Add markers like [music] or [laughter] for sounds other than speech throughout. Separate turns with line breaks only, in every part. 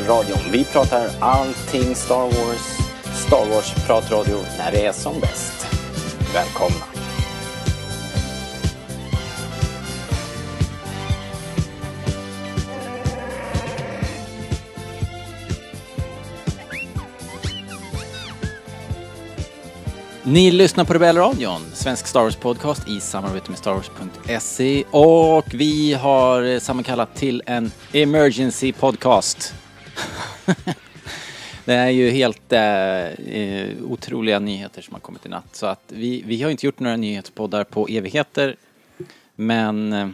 Rebellradion. Vi pratar allting Star Wars. Star Wars-pratradio när det är som bäst. Välkomna! Ni lyssnar på Rebellradion, svensk Star Wars-podcast i samarbete med Star Wars.se och vi har eh, sammankallat till en emergency podcast. [laughs] det är ju helt eh, eh, otroliga nyheter som har kommit i natt så att vi, vi har inte gjort några nyhetspoddar på evigheter men eh,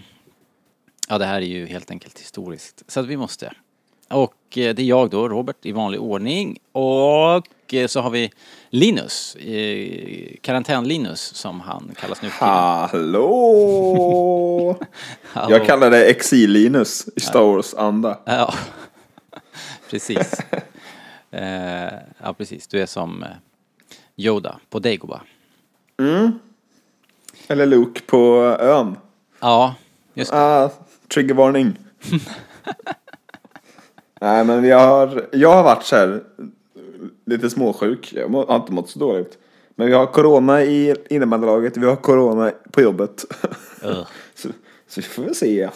ja, det här är ju helt enkelt historiskt så att vi måste. Och eh, det är jag då, Robert, i vanlig ordning. Och eh, så har vi Linus, eh, karantän-Linus som han kallas nu för tiden.
Hallå! [laughs]
Hallå.
Jag kallar det Exil-Linus i Star Wars-anda.
Ja, precis. [laughs] Eh, ja, precis. Du är som eh, Yoda på Dagobah.
Eller Luke på ön.
Ja, just det.
Ah, triggervarning. [laughs] Nej men vi har, jag har varit så här lite småsjuk. Jag har inte mått så dåligt. Men vi har corona i innebandylaget, vi har corona på jobbet. [laughs] Så, så vi får väl se.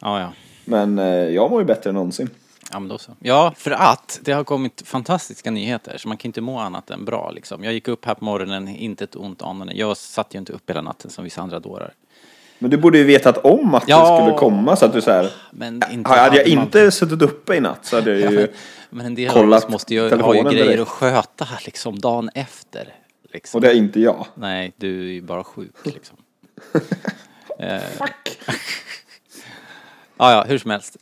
Ja, ja.
Men eh, jag mår ju bättre än någonsin.
Ja, men då så. Ja, för att det har kommit fantastiska nyheter så man kan inte må annat än bra liksom. Jag gick upp här på morgonen, inte ett ont anande. Jag satt ju inte upp hela natten som vissa andra dårar.
Men du borde ju vetat om att
Ja.
det skulle komma så att du så här.
Men inte
Hade jag
man-
inte suttit uppe i natt så hade jag ju [laughs]
Men en del
kollat
måste ju ha ju grejer
direkt.
att sköta liksom dagen efter. Liksom.
Och det är inte jag.
Nej, du är ju bara sjuk liksom. [laughs]
Fuck! [laughs]
Ja, ja, hur som helst.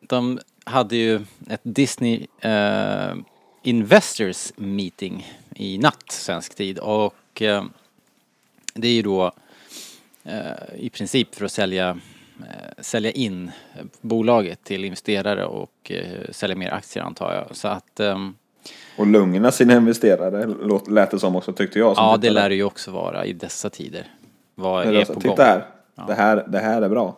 De hade ju ett Disney eh, Investors Meeting i natt, svensk tid. Och eh, det är ju då eh, i princip för att sälja, eh, sälja in eh, bolaget till investerare och sälja mer aktier antar jag. Så att
Och lugna sina investerare lät det som också tyckte jag.
ja, det lär det ju också vara i dessa tider. Vad
Men
är
alltså,
på
Titta
gång?
här. Det här. Det här är bra.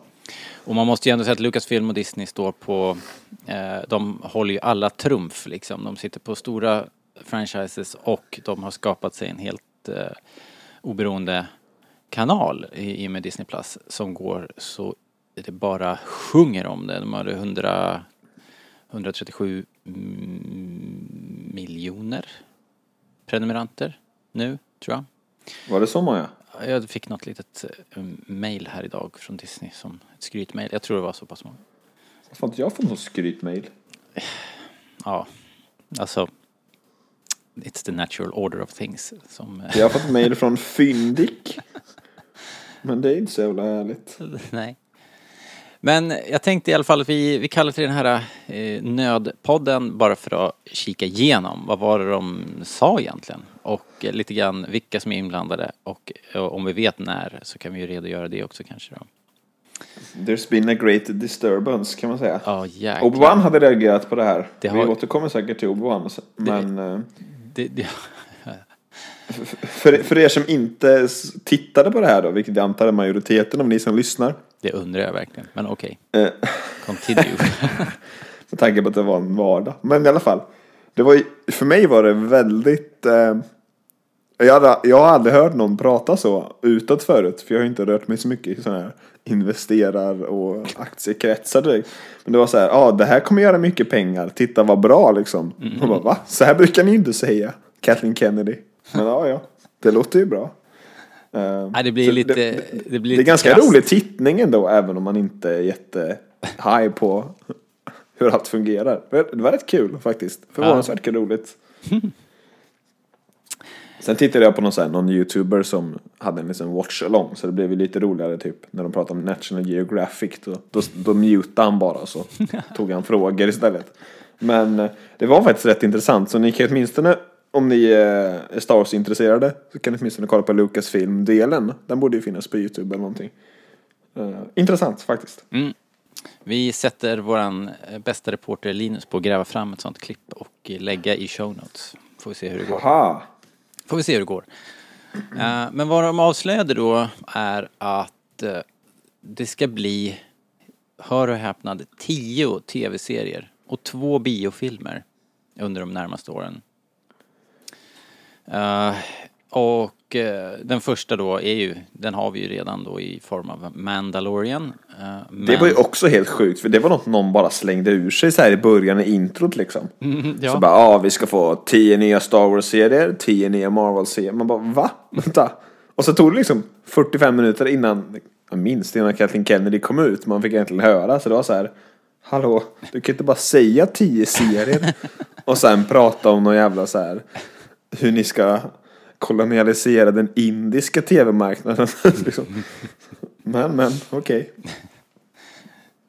Och man måste ju ändå säga att Lucasfilm och Disney står på, eh, de håller ju alla trumf liksom. De sitter på stora franchises och de har skapat sig en helt eh, oberoende kanal i, i och med Disney Plus som går så det bara sjunger om det. De har 100, 137 mm, miljoner prenumeranter nu, tror jag.
Var det så många?
Jag fick något litet eh, mail här idag från Disney som ett skrytmail. Jag tror det var så pass många.
Varför har inte jag fått någon skrytmail?
Ja, alltså. It's the natural order of things som... eh,
Jag har fått mail från Fyndik. Men det är inte så jävla härligt. [laughs]
Nej. Men jag tänkte i alla fall att vi, vi kallar till den här eh, nödpodden bara för att kika igenom vad var det de sa egentligen och eh, lite grann vilka som är inblandade och eh, om vi vet när så kan vi ju redogöra det också kanske då.
There's been a great disturbance kan man säga.
Ja, jäklar.
Obi-Wan hade reagerat på det här.
Det
Vi
har-
återkommer säkert till Obi-Wan. Men eh,
Det, det,
för, för er som inte tittade på det här då, vilket jag antar är majoriteten av ni som lyssnar.
det undrar jag verkligen, men okej.
Eh, [laughs]
Continue. [laughs]
Med tanke på att det var en vardag. Men i alla fall. Det var för mig var det väldigt... Eh, jag, hade, jag har aldrig hört någon prata så utåt förut. För jag har inte rört mig så mycket i sådana här investerar och aktiekretsar direkt. Men det var så här, ja ah, det här kommer göra mycket pengar. Titta vad bra liksom. Och bara, va? Så här brukar ni inte säga. Kathleen Kennedy. Men ja, ja. Det låter ju bra. Eh,
Nej, det blir lite...
Det,
Det,
det,
blir
det är ganska
krasst.
rolig tittning ändå, även om man inte är jätte high på hur allt fungerar. Det var rätt kul faktiskt. Förvånansvärt roligt. Sen tittade jag på någon, så här, någon youtuber som hade en liten watch along så det blev ju lite roligare typ när de pratade om National Geographic. Då, då, då mutade han bara så [laughs] tog han frågor istället. Men eh, det var faktiskt rätt intressant så ni kan åtminstone om ni eh, är Star Wars-intresserade så kan ni åtminstone kolla på Lucasfilm-delen. Den borde ju finnas på YouTube eller någonting. Eh, intressant faktiskt.
Mm. Vi sätter våran eh, bästa reporter Linus på att gräva fram ett sånt klipp och lägga i show notes. Får vi se hur det går.
Aha!
Får vi se hur det går. Eh, men vad de avslöjade då är att eh, det ska bli hör och häpnad, tio tv-serier och två biofilmer under de närmaste åren. Eh, och eh, den första då är ju, den har vi ju redan då i form av Mandalorian. Eh,
Det var ju också helt sjukt, för det var något någon bara slängde ur sig så här i början i introt liksom. [laughs]
ja.
Så bara, ja vi ska få tio nya Star Wars-serier, tio nya Marvel-serier. Man bara, va? [laughs] Vänta. Och så tog det liksom 45 minuter innan, minns innan Kathleen Kennedy kom ut, man fick egentligen höra. Så det var så här, hallå, du kan inte bara säga tio serier [laughs] och sen prata om någon jävla så här, hur ni ska kolonialisera den indiska tv-marknaden. [laughs] liksom. Men, men, okej.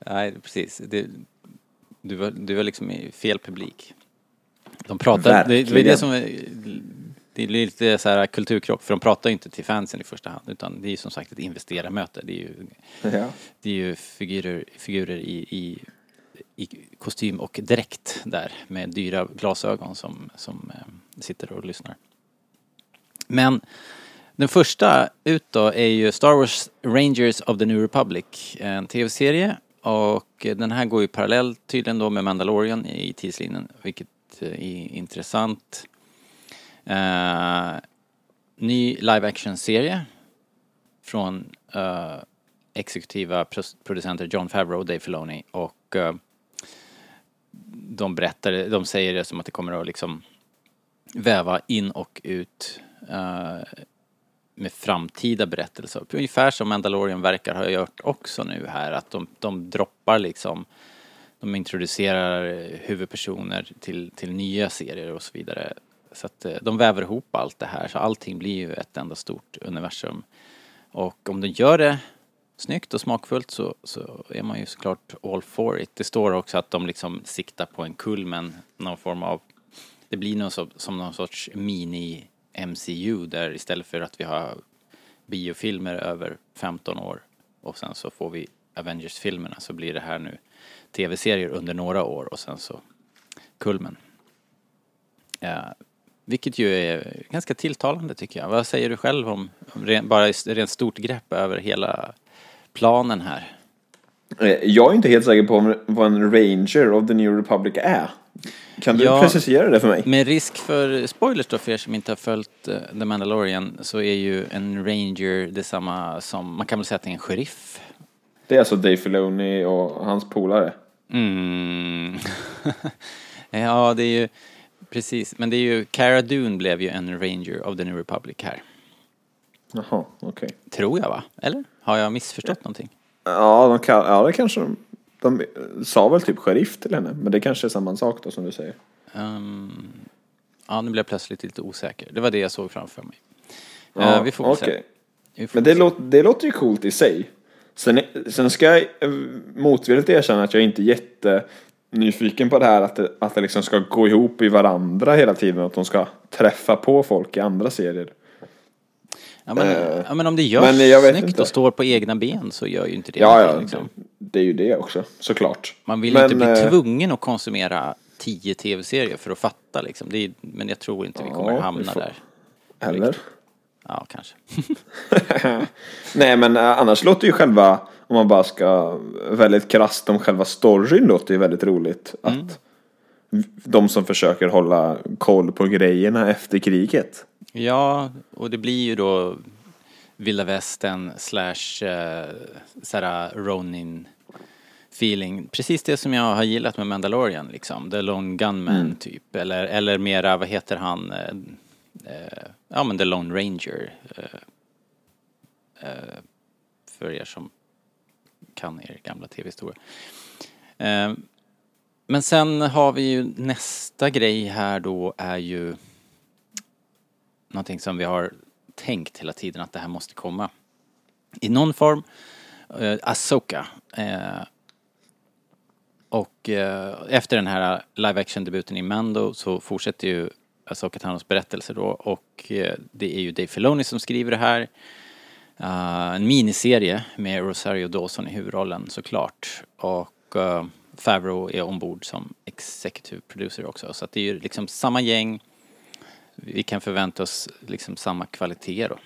Nej, precis. Det, du, var, du var liksom i fel publik. De pratar, det, det, är det som det är lite så här kulturkrock, för de pratar ju inte till fansen i första hand, utan det är ju som sagt ett investerarmöte. Det är ju,
Ja.
det är ju figurer, figurer i, i, i kostym och dräkt där med dyra glasögon som, som eh, sitter och lyssnar. Men den första ut då är ju Star Wars Rangers of the New Republic, en tv-serie. Och den här går ju parallellt tydligen då med Mandalorian i tidslinjen, vilket eh, är intressant. Uh, ny live action-serie från uh, exekutiva producenter John Favreau och Dave Filoni och uh, de berättar, de säger det som att det kommer att liksom väva in och ut Eh, med framtida berättelser. Ungefär som Mandalorian verkar ha gjort också nu här, att de, de droppar liksom, de introducerar huvudpersoner till, till nya serier och så vidare. Så att eh, de väver ihop allt det här, så allting blir ju ett enda stort universum. Och om de gör det snyggt och smakfullt så, så är man ju såklart all for it. Det står också att de liksom siktar på en kulmen, någon form av, det blir nog som någon sorts mini MCU där istället för att vi har biofilmer över 15 år och sen så får vi Avengers-filmerna så blir det här nu tv-serier under några år och sen så kulmen. Ja, vilket ju är ganska tilltalande tycker jag. Vad säger du själv om, om ren, bara rent stort grepp över hela planen här?
Eh, jag är inte helt säker på vad en Ranger of the New Republic är. Kan du
Ja.
precisera det för mig?
Med risk för spoilers då för er som inte har följt eh, The Mandalorian så är ju en ranger detsamma som, man kan väl säga att det är en sheriff.
Det är alltså Dave Filoni och hans polare.
Mm. [laughs] ja, det är ju precis, men det är ju, Cara Dune blev ju en ranger of the New Republic här.
Jaha, okej.
Tror jag va? Eller? Har jag missförstått någonting?
Ja, de kan, ja, det kanske de... De sa väl typ sheriff till henne, men det kanske är samma sak då som du säger.
Ehm, ja, nu blev jag plötsligt lite osäker. Det var det jag såg framför mig.
Ja,
Eh, vi får väl se.
okej.
Vi får
Men det,
se.
låter, det låter ju coolt i sig. Sen, sen ska jag eh, motvilligt erkänna att jag inte är jättenyfiken på det här att det, att det liksom ska gå ihop i varandra hela tiden. Att de ska träffa på folk i andra serier.
Ja men,
Eh,
ja, men om det görs
men jag
snyggt
inte.
och står på egna ben så gör ju inte det
Ja, ja,
liksom.
Det, är ju det också, såklart.
Man vill
Men,
inte bli
eh,
tvungen att konsumera tio tv-serier för att fatta liksom. Är, men jag tror inte vi kommer
Ja,
hamna
får-
där.
Eller?
Ja, kanske. [laughs]
Nej men eh, annars låter ju själva, om man bara ska väldigt krasst om själva storyn låter ju väldigt roligt.
Mm.
Att de som försöker hålla koll på grejerna efter kriget.
Ja, och det blir ju då vilda västern slash uh, såhär Ronin feeling. Precis det som jag har gillat med Mandalorian liksom. The Lone Gunman
Mm.
typ. Eller, eller mera, vad heter han? eh, eh, ja men The Lone Ranger. eh, eh, för er som kan er gamla tv-historia. Eh, men sen har vi ju nästa grej här då är ju någonting som vi har tänkt hela tiden att det här måste komma. I någon form. Eh, Asoka. Eh, och eh, efter den här live action-debuten i Mando så fortsätter ju Asoka Tanos berättelse då och eh, det är ju Dave Filoni som skriver det här. Uh, en miniserie med Rosario Dawson i huvudrollen såklart. Och uh, Favreau är ombord som executive producer också. Så att det är ju liksom samma gäng. Vi kan förvänta oss liksom samma kvalitet då.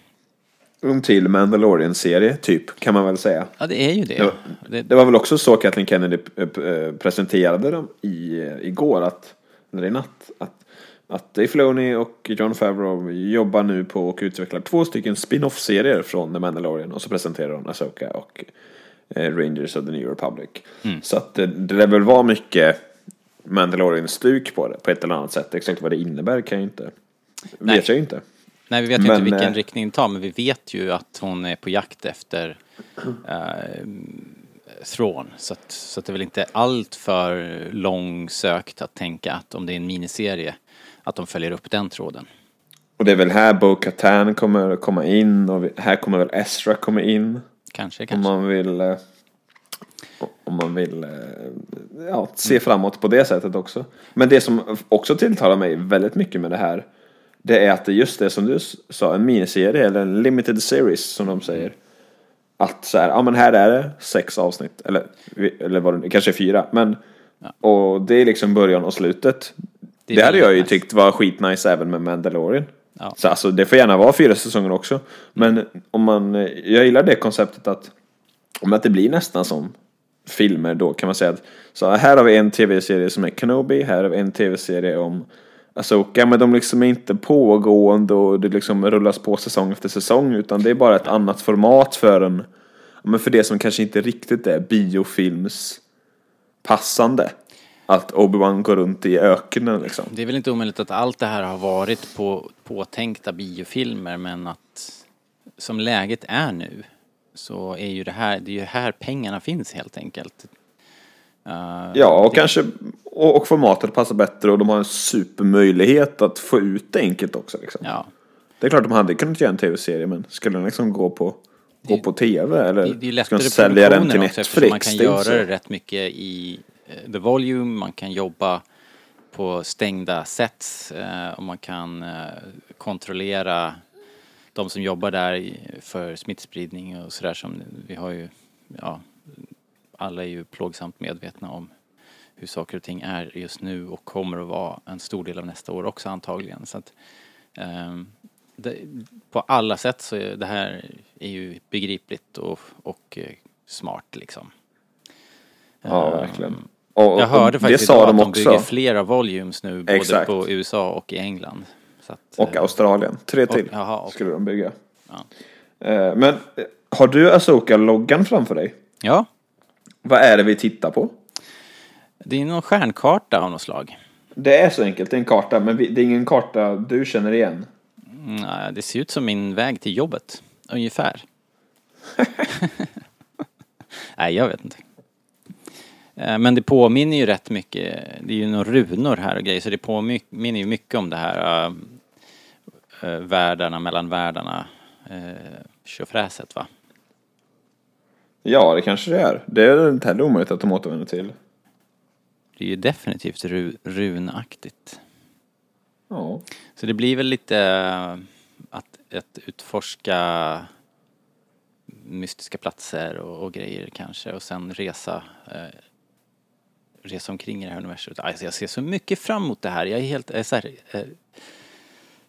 en till Mandalorian-serie, typ, kan man väl säga.
Ja, det är ju det.
Det,
det,
det var väl också så Kathleen Kennedy eh, eh, presenterade dem i, eh, igår, att, eller i natt, att, att Dave Filoni och John Favreau jobbar nu på och utvecklar två stycken spin-off-serier från The Mandalorian och så presenterar de Asoka och Rangers of the New Republic. Så att det, det lär väl vara mycket Mandalorian-stuk på det, på ett eller annat sätt. Exakt vad det innebär kan jag inte,
Nej.
vet jag inte.
nej, vi vet
Men,
inte vilken
eh,
riktning den tar, men vi vet ju att hon är på jakt efter eh, Thrawn. Så att, så att det är väl inte allt för långsökt att tänka att om det är en miniserie, att de följer upp den tråden.
Och det är väl här Bo Katan kommer komma in och här kommer väl Ezra komma in.
Kanske,
Om
kanske.
man vill, eh, om man vill eh, ja, se framåt på det sättet också. Men det som också tilltalar mig väldigt mycket med det här. Det är att det är just det som du sa, en miniserie eller en limited series som de säger. Att så här, ja men här är det sex avsnitt, eller, eller vad det kanske fyra. Men, och det är liksom början och slutet.
Det
Det, hade jag ju
nice.
tyckt var skitnice även med Mandalorian.
Ja.
Så alltså det får gärna vara fyra säsonger också. Men om man, jag gillar det konceptet att om att det blir nästan som filmer då kan man säga att så här har vi en tv-serie som är Kenobi, här har vi en tv-serie om Alltså, Asoka, men de liksom är inte pågående och det liksom rullas på säsong efter säsong utan det är bara ett annat format för en, men för det som kanske inte riktigt är biofilms passande. Att Obi-Wan går runt i öknen liksom.
Det är väl inte omöjligt att allt det här har varit på påtänkta biofilmer men att som läget är nu så är ju det här, det är ju här pengarna finns helt enkelt. Uh,
Ja, och kanske och, och formatet passar bättre och de har en supermöjlighet att få ut det enkelt också. Liksom.
Ja,
Det är klart de hade kunnat göra en tv-serie men skulle den liksom gå på, gå på tv eller
det, det
ska de sälja den till
produktionen också
Netflix?
man kan
Det
göra
inte
det rätt mycket i eh, The Volume, man kan jobba på stängda sets eh, och man kan eh, kontrollera de som jobbar där för smittspridning och sådär som vi har ju, ja, alla är ju plågsamt medvetna om hur saker och ting är just nu och kommer att vara en stor del av nästa år också antagligen. Så att, ehm, det, på alla sätt så är det här är ju begripligt och, och eh, smart liksom.
Ja,
Ehm,
verkligen. Och, och,
Jag hörde faktiskt idag
de
att de bygger
också.
flera volumes nu både
Exakt.
på USA och i England. Att,
Och
eh,
Australien. Tre till
och-
skulle de bygga.
Ja.
Eh, Men har du Asoka-loggan framför dig?
Ja,
Vad är det vi tittar på?
det är någon stjärnkarta av något slag.
Det är så enkelt, det är en karta, men det är ingen karta du känner igen.
Mm, Det ser ut som min väg till jobbet, ungefär. [laughs] Nej, jag vet inte. Eh, Men det påminner ju rätt mycket, det är ju några runor här och grejer, så det påminner ju mycket om det här uh, uh, världarna mellan världarna, uh, tjofräset va?
Ja, det kanske det är. Det är inte heller omöjligt att de återvänder till.
Det är ju definitivt ru, runaktigt.
Ja.
Så det blir väl lite eh, att, att utforska mystiska platser och, och grejer kanske och sen resa eh, resa omkring i det här universumet. Alltså jag ser så mycket fram emot det här. Jag är helt eh, så här, eh,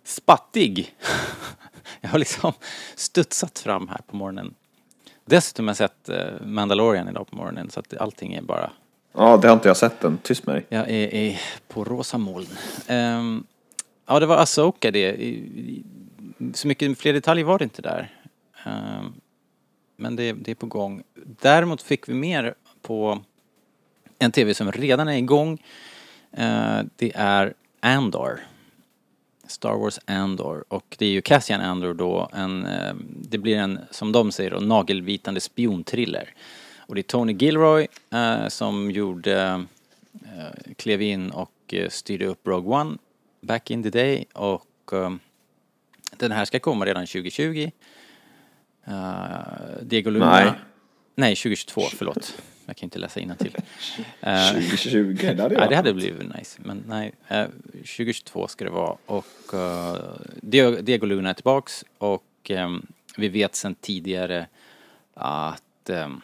spattig. [laughs] jag har liksom studsat fram här på morgonen. Dessutom har jag sett eh, Mandalorian idag på morgonen så att allting är bara
ja, det har inte jag sett än. Tyst med dig.
jag är, är på rosa moln. Ehm, ja, det var Asoka det. Så mycket fler detaljer var det inte där. Ehm, men det, det är på gång. Däremot fick vi mer på en tv som redan är igång. Eh, det är Andor. Star Wars Andor. Och det är ju Cassian Andor då. En, eh, det blir en, som de säger då, nagelbitande spionthriller. Och det är Tony Gilroy eh, som gjorde, eh, klev in och eh, styrde upp Rogue One back in the day. Och eh, den här ska komma redan 2020. Uh, Diego Luna.
Nej.
Nej, 2022, förlåt. Jag kan inte läsa innantill. [laughs] Eh,
2020, [laughs] det hade
Ja, det hade blivit nice. Men nej, eh, 2022 ska det vara. Och eh, Diego Luna är tillbaks och ehm, vi vet sedan tidigare att, ehm,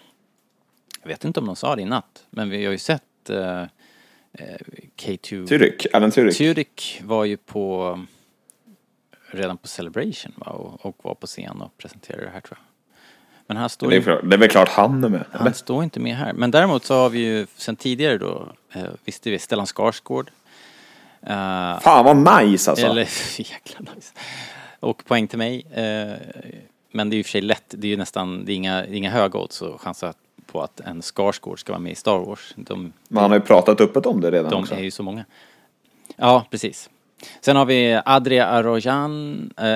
jag vet inte om de sa det i natt, men vi har ju sett eh, eh, K2
Tudyk, Alan Tudyk.
Tudyk var ju på redan på Celebration va? Och, och var på scen och presenterade det här tror jag. Men han står,
Det är,
ju,
klart- det är väl klart han är med.
han
eller?
står inte med här. Men däremot så har vi ju sen tidigare då, eh, visste vi, Stellan Skarsgård. Eh,
Fan vad nice alltså.
Eller, [laughs] jäkla nice. Och poäng till mig. Eh, men det är ju för sig lätt, det är ju nästan, det är inga, det är inga höga odds att chansa på att en Skarsgård ska vara med i Star Wars. De,
Men han har ju pratat öppet om det redan
de
också.
är ju så många. Ja, precis. Sen har vi Adria Arrojan, eh,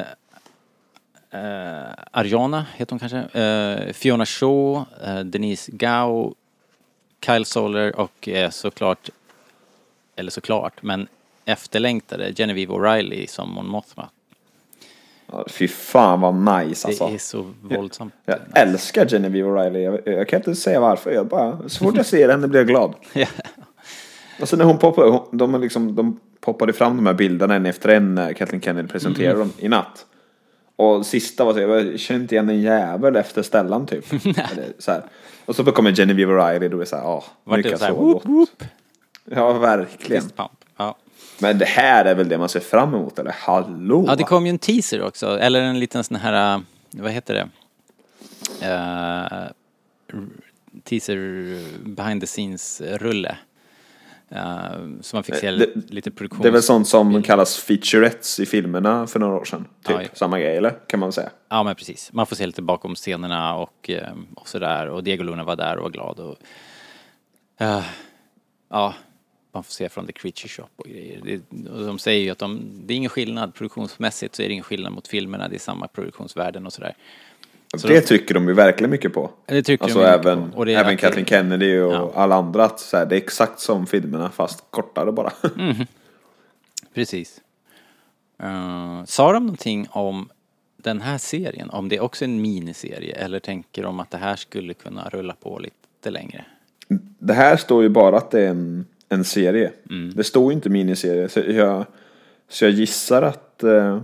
eh, Arjona heter hon kanske, eh, Fiona Shaw, eh, Denise Gao, Kyle Soler och eh, såklart, eller såklart, men efterlängtade Genevieve O'Reilly som Mon Mothma.
Ja, fy fan vad nice
Det
alltså.
är så våldsamt.
Jag älskar Genevieve O'Reilly. Jag, jag kan inte säga varför. Jag bara, så fort jag ser henne blir jag glad. [laughs]
Ja.
Alltså när hon poppade, hon, de, liksom, de poppade fram de här bilderna en efter en när Kathleen Kennedy presenterade
Mm.
dem i natt. Och sista var så jag känner inte igen en jävel efter Stellan typ. [laughs] Eller, så här. Och så kommer Genevieve O'Reilly då är så här, åh,
Vart det
lyckas
så här, whoop.
Ja, verkligen.
Ja.
Men det här är väl det man ser fram emot, eller hallå?
ja, det kom ju en teaser också, eller en liten sån här, äh, vad heter det? Eh, r- teaser behind the scenes-rulle. Uh, så man fick se
Eh, Det-
lite produktions...
Det är väl sånt som kallas featurettes i filmerna för några år sedan. Typ
Ja,
samma grej, eller? Kan man säga.
Ja men precis. Man får se lite bakom scenerna och, eh, och sådär. Och Diego Luna var där och var glad och... eh, ja, man får se från The Creature Shop och grejer. Det, och de säger ju att de, det är ingen skillnad produktionsmässigt så är det ingen skillnad mot filmerna. Det är samma produktionsvärden och sådär. Så
det
de-
trycker de ju verkligen mycket på.
Det trycker
Alltså
de mycket
även,
på. Är
även Kathleen Kennedy och
Ja.
alla andra. Att så här, det är exakt som filmerna fast kortare bara. [laughs]
Precis. Uh, sa de någonting om den här serien? Om det är också en miniserie eller tänker de att det här skulle kunna rulla på lite längre?
det här står ju bara att det är en, en serie.
Mm.
Det står ju inte miniserie. Så jag, så jag gissar att, eh,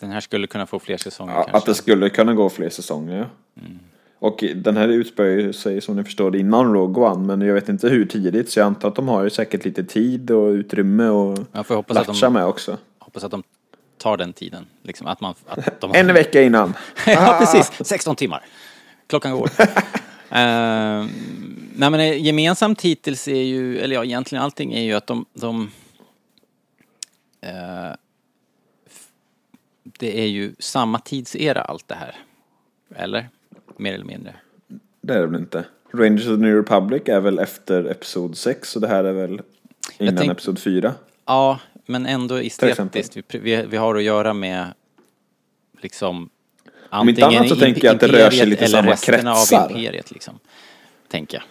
Den här skulle kunna få fler säsonger
ja,
kanske?
att det skulle kunna gå fler säsonger. Ja.
Mm.
Och den här utspelar sig som ni förstår innan Rogue One. Men jag vet inte hur tidigt. Så jag antar att de har säkert lite tid och utrymme och
Jag får hoppas att de,
med också.
hoppas att de tar den tiden. Liksom att man... Att de, [laughs]
En vecka innan. [laughs]
ja, precis. 16 timmar. Klockan går. uh, [laughs] nej men eh, gemensamt hittills är ju, eller ja egentligen allting är ju att de, de f- det är ju samma tidsera allt det här. Eller? Mer eller mindre.
Det är det väl inte. Rangers of the New Republic är väl efter Episod 6 och det här är väl innan
tänk-
Episod 4.
Ja, men ändå estetiskt. Vi, vi, har att göra med liksom
Om inte annat så tänker jag att det rör sig lite samma kretsar.
av imperiet liksom. Tänker jag.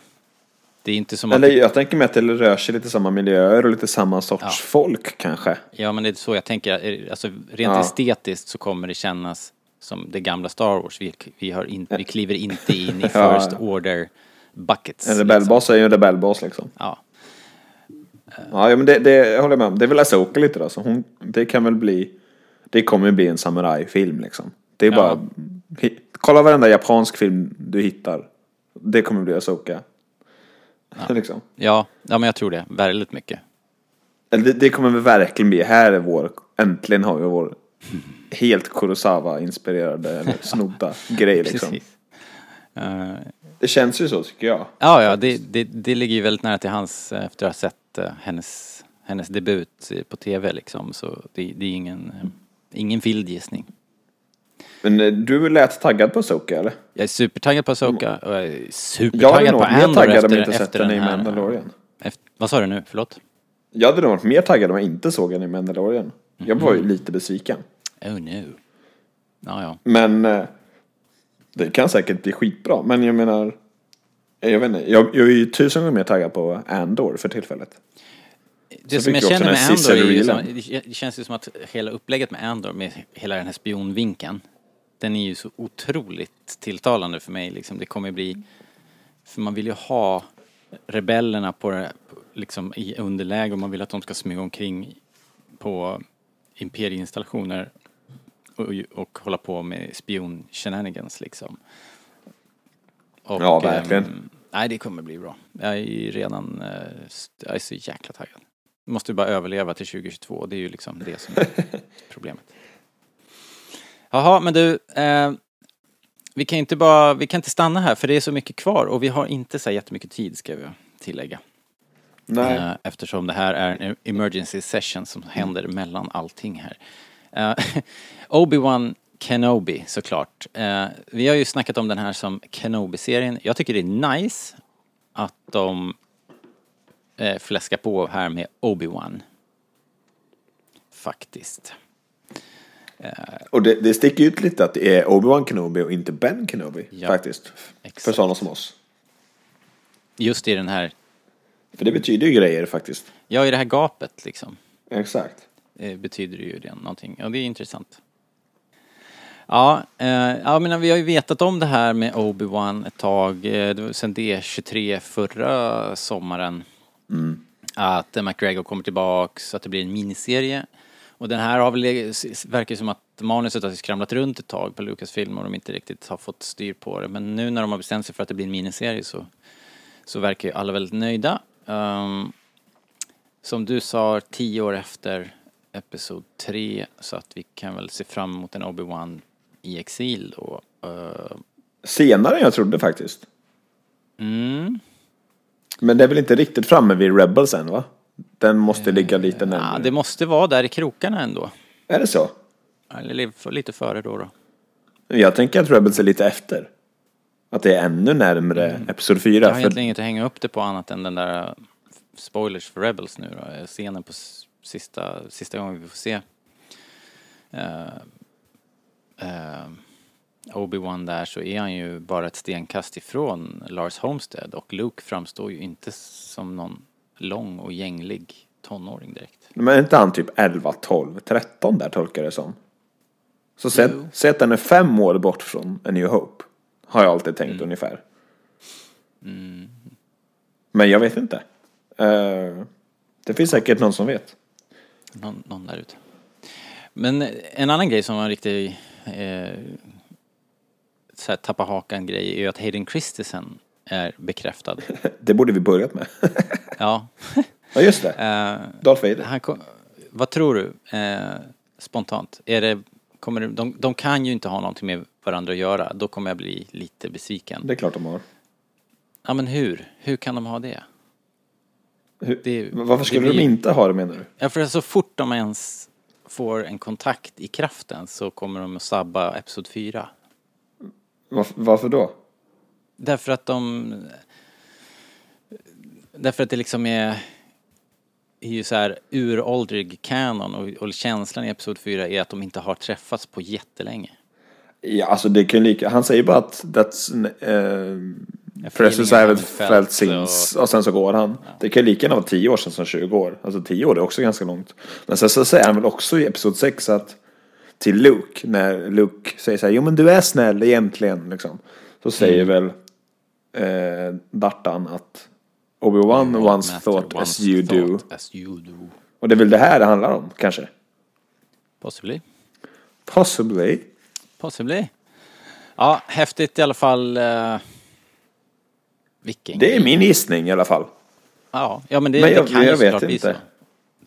Det är inte som att...
Eller jag tänker mig att det rör sig lite samma miljöer och lite samma sorts
Ja.
folk kanske.
Ja, men det är så jag tänker. Alltså, rent
Ja.
estetiskt så kommer det kännas som det gamla Star Wars. Vi, vi, har in, vi kliver inte in i. [laughs] First Order buckets.
En rebellbas är ju en rebellbas liksom.
Ja.
Ja, men det, det jag håller jag med om. Det är väl Asoka lite då. Så hon, det kan väl bli... Det kommer bli en samurajfilm liksom. Det är
Ja.
bara... hi- Kolla varenda japansk film du hittar. Det kommer bli Asoka. [laughs] liksom.
Ja, ja, men jag tror det. Väldigt mycket.
Det, det kommer väl verkligen bli, här är vår, äntligen har vi vår helt Kurosawa-inspirerade [laughs] snodda grej liksom. Det känns ju så tycker jag.
Ja, ja, det, det, det ligger ju väldigt nära till hans eh, efter att ha sett eh, hennes, hennes debut på tv liksom. Så det, det är ingen, eh, ingen vild gissning.
Men eh, du lät taggad på Asoka eller?
Jag är supertaggad på Asoka och jag är
Jag
supertaggad
nog
på Andor
taggad jag
efter,
inte
efter
den
den här.
Mandalorian.
Efter, vad sa du nu? Förlåt?
Jag hade nog varit mer taggad om jag inte såg den i Mandalorian. Jag var
Mm.
ju lite besviken.
Oh no. Ja, ja.
Men eh, det kan säkert bli skitbra. Men jag menar, jag vet inte, jag, jag är ju tusen gånger mer taggad på Andor för tillfället.
Det som jag känner med Andor är ju som, det känns ju som att hela upplägget med Andor med hela den här spionvinkeln den är ju så otroligt tilltalande för mig liksom. Det kommer bli för man vill ju ha rebellerna på det, liksom i underläge och man vill att de ska smyga omkring på imperieinstallationer och, och hålla på med spion shenanigans liksom. Och,
Ja, verkligen.
ehm, nej, det kommer bli bra. Jag är ju redan, eh, jag är så jäkla taggad. Måste ju bara överleva till 2022, det är ju liksom det som är [laughs] problemet. Jaha, men du, eh, vi kan inte bara, vi kan inte stanna här för det är så mycket kvar och vi har inte så jättemycket tid ska vi tillägga.
Nej.
Eh, eftersom det här är en emergency session som händer mellan allting här. Eh, [laughs] Obi-Wan Kenobi såklart. Eh, vi har ju snackat om den här som Kenobi-serien. Jag tycker det är nice att de eh, fläskar på här med Obi-Wan. Faktiskt.
Och det, det sticker ut lite att det är Obi-Wan Kenobi och inte Ben Kenobi.
Ja,
faktiskt.
exakt.
För sådana som oss.
Just i den här,
För det betyder ju grejer faktiskt.
ja i det här gapet liksom.
Exakt.
eh, betyder det ju det någonting. Ja, det är intressant. Ja, eh, ja men vi har ju vetat om det här med Obi-Wan ett tag, eh, sen D23 förra sommaren. Att eh, McGregor kommer tillbaks, att det blir en miniserie. Och den här har väl, verkar som att manuset har skramlat runt ett tag på Lucasfilm och de inte riktigt har fått styr på det. Men nu när de har bestämt sig för att det blir en miniserie så, så verkar ju alla väldigt nöjda. Ehm, som du sa, tio år efter Episod 3 så att vi kan väl se fram emot en Obi-Wan i exil då. Eh,
Senare än jag trodde faktiskt.
mm.
Men det är väl inte riktigt framme vid Rebels än va? Den måste ligga lite
ja,
närmare.
det måste vara där i krokarna ändå.
Är det så?
Eller li- lite före då. då.
Jag tänker att Rebels är lite efter. Att det är ännu närmre Episod 4.
Jag har
för-
egentligen inget att hänga upp det på annat än den där eh, spoilers för Rebels nu då. Eh, Scenen på sista, sista gången vi får se eh, eh, Obi-Wan där så är han ju bara ett stenkast ifrån Lars Homestead och Luke framstår ju inte som någon lång och gänglig tonåring direkt.
Men är inte han typ 11, 12, 13 där tolkar jag det som? Så säg, säg att den är fem år bort från A New Hope. Har jag alltid tänkt ungefär. Men jag vet inte. Eh, det finns säkert någon som vet.
Någon, någon där ute. Men en annan grej som var en riktig eh, så här, tappa hakan grej är ju att Hayden Christensen är bekräftad. [laughs]
Det borde vi börjat med. [laughs]
Ja. [laughs]
ja just det.
Eh,
Darth Vader.
kom, vad tror du eh, spontant? Är det, kommer det, de, de kan ju inte ha någonting med varandra att göra. Då kommer jag bli lite besviken.
Det är klart de har.
Ja men hur? Hur kan de ha det?
Hur,
Det-
varför
det
skulle
blir-
de inte ha det menar du?
Ja för så fort de ens får en kontakt i kraften så kommer de att sabba Episod 4.
Varför, varför då?
Därför att de... Därför att det liksom är... är ju så här uråldrig kanon och, och känslan i Episod 4 är att de inte har träffats på jättelänge.
Ja, alltså det kan lika, han säger bara att that's uh,
Ja,
Precious I've
I've
felt, since och... sen så går han. Det kan lika gärna vara 10 år sedan som 20 år. Alltså 10 år är också ganska långt. Men sen så säger han väl också i Episod 6 att till Luke, när Luke säger så här, jo men du är snäll egentligen liksom. Så säger
Mm.
väl eh, Dartan att Obi-Wan once thought
once
as you
thought As you do.
Och det är väl det här det handlar om, kanske?
Possibly.
Possibly.
Possibly. Ja, häftigt i alla fall. Uh, vilken
Det är min gissning i alla fall.
Ja, ja men det,
Men jag-
det kan ju
jag vet
såklart bli så.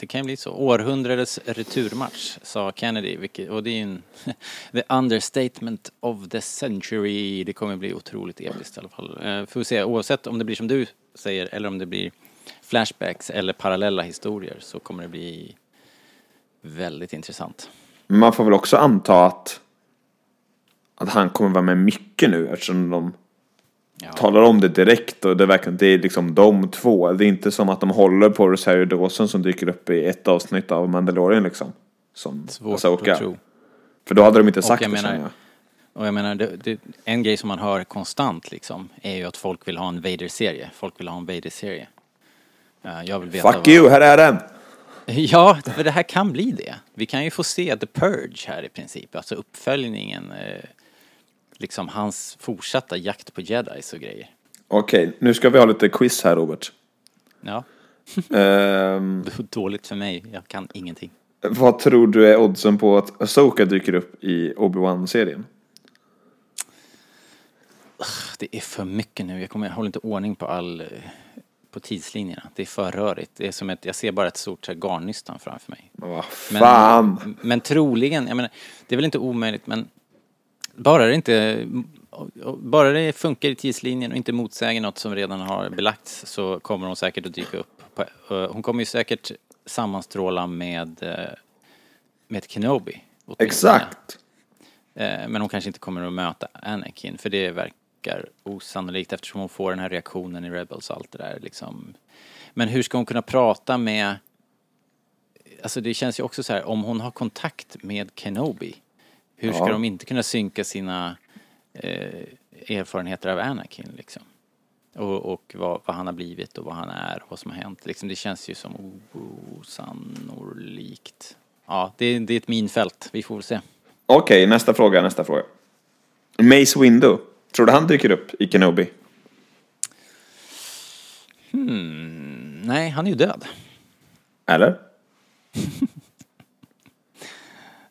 Det kan ju bli så. Århundradets returmatch, sa Kennedy. Vilket, och det är ju en... [laughs] the understatement of the century. Det kommer bli otroligt episkt i alla fall. Uh, får vi se, oavsett om det blir som du säger eller om det blir flashbacks eller parallella historier så kommer det bli väldigt intressant.
Men man får väl också anta att, att han kommer vara med mycket nu eftersom de
Ja.
talar om det direkt och det verkar det är liksom de två. Det är inte som att de håller på Rosario Dawson som dyker upp i ett avsnitt av Mandalorian liksom. Som
Svårt
Asoka.
att tro.
För då hade de inte sagt det
menar-
känner jag.
Och jag menar, det, det, en grej som man hör konstant liksom är ju att folk vill ha en Vader-serie. Folk vill ha en Vader-serie. Eh, jag vill veta
Fuck you, här är den! [laughs]
Ja, för det här kan bli det. Vi kan ju få se The Purge här i princip, alltså uppföljningen. Liksom hans fortsatta jakt på jedis och grejer.
Okej, nu ska vi ha lite quiz här Robert.
Ja, [laughs] var dåligt för mig, jag kan ingenting.
vad tror du är oddsen på att Asoka dyker upp i Obi-Wan-serien?
Det är för mycket nu, jag, kommer, jag håller inte ordning på all eh, på tidslinjerna. Det är för rörigt. Det är som ett, jag ser bara ett stort garnnystan framför mig.
Vad fan.
Men, men troligen, jag menar, det är väl inte omöjligt men bara det inte bara det funkar i tidslinjen och inte motsäger något som redan har belagts så kommer hon säkert att dyka upp. Hon kommer ju säkert sammanstråla med, eh, med Kenobi.
Exakt.
Eh, men hon kanske inte kommer att möta Anakin för det verkar osannolikt eftersom hon får den här reaktionen i Rebels och allt det där liksom. Men hur ska hon kunna prata med Alltså det känns ju också så här, om hon har kontakt med Kenobi, hur ska ja. de inte kunna synka sina eh, erfarenheter av Anakin liksom? Och, och vad, vad, han har blivit och vad han är och vad som har hänt. Liksom, det känns ju som osannolikt. Ja, det, det är ett minfält. Vi får väl se.
Okej, okay, nästa fråga, nästa fråga. Mace Window. Tror du han dyker upp i Kenobi?
Hmm, nej, han är ju död.
Eller? [laughs]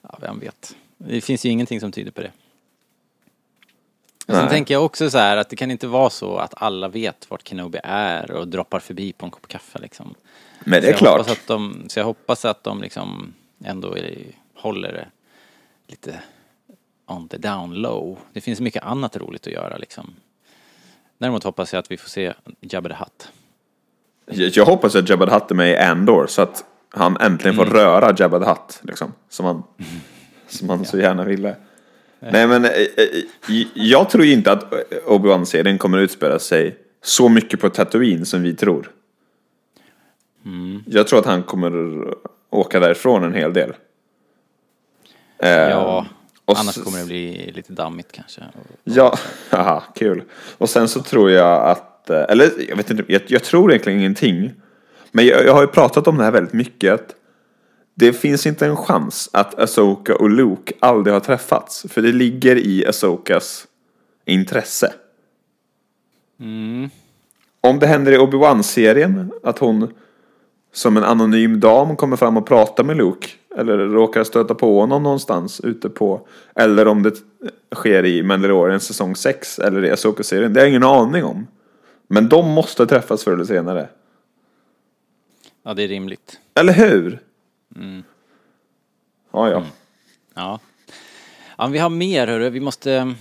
ja, vem vet. Det finns ju ingenting som tyder på det. sen tänker jag också så här att det kan inte vara så att alla vet vart Kenobi är och droppar förbi på en kopp kaffe liksom.
Men det är klart.
Att de, så jag hoppas att de liksom ändå håller det lite on the down low. Det finns mycket annat roligt att göra liksom. Däremot hoppas jag att vi får se Jabba the Hutt.
Jag, jag hoppas att Jabba the Hutt är med i Andor så att han äntligen får mm. röra Jabba the Hutt. Liksom, som han, som ja. så gärna ville. Nej men eh, eh, jag tror inte att Obi-Wan-serien kommer att utspela sig så mycket på Tatooine som vi tror.
Mm.
Jag tror att han kommer åka därifrån en hel del.
Ja, eh, annars kommer det bli lite dammigt kanske.
Ja, [laughs] haha, kul. Och sen så tror jag att, eller jag vet inte, jag, jag tror egentligen ingenting. Men jag, jag har ju pratat om det här väldigt mycket. Det finns inte en chans att Asoka och Luke aldrig har träffats. För det ligger i Asokas intresse.
Mm.
Om det händer i Obi-Wan-serien, att hon som en anonym dam kommer fram och pratar med Luke. Eller råkar stöta på honom någonstans ute på. Eller om det sker i Mandalorian säsong 6 eller i Asoka-serien. Det har jag ingen aning om. Men de måste träffas förr eller senare.
Ja, det är rimligt.
Eller hur?
Mm.
Ja, ja. Mm.
Ja. Ja, vi har mer hörru. Vi måste...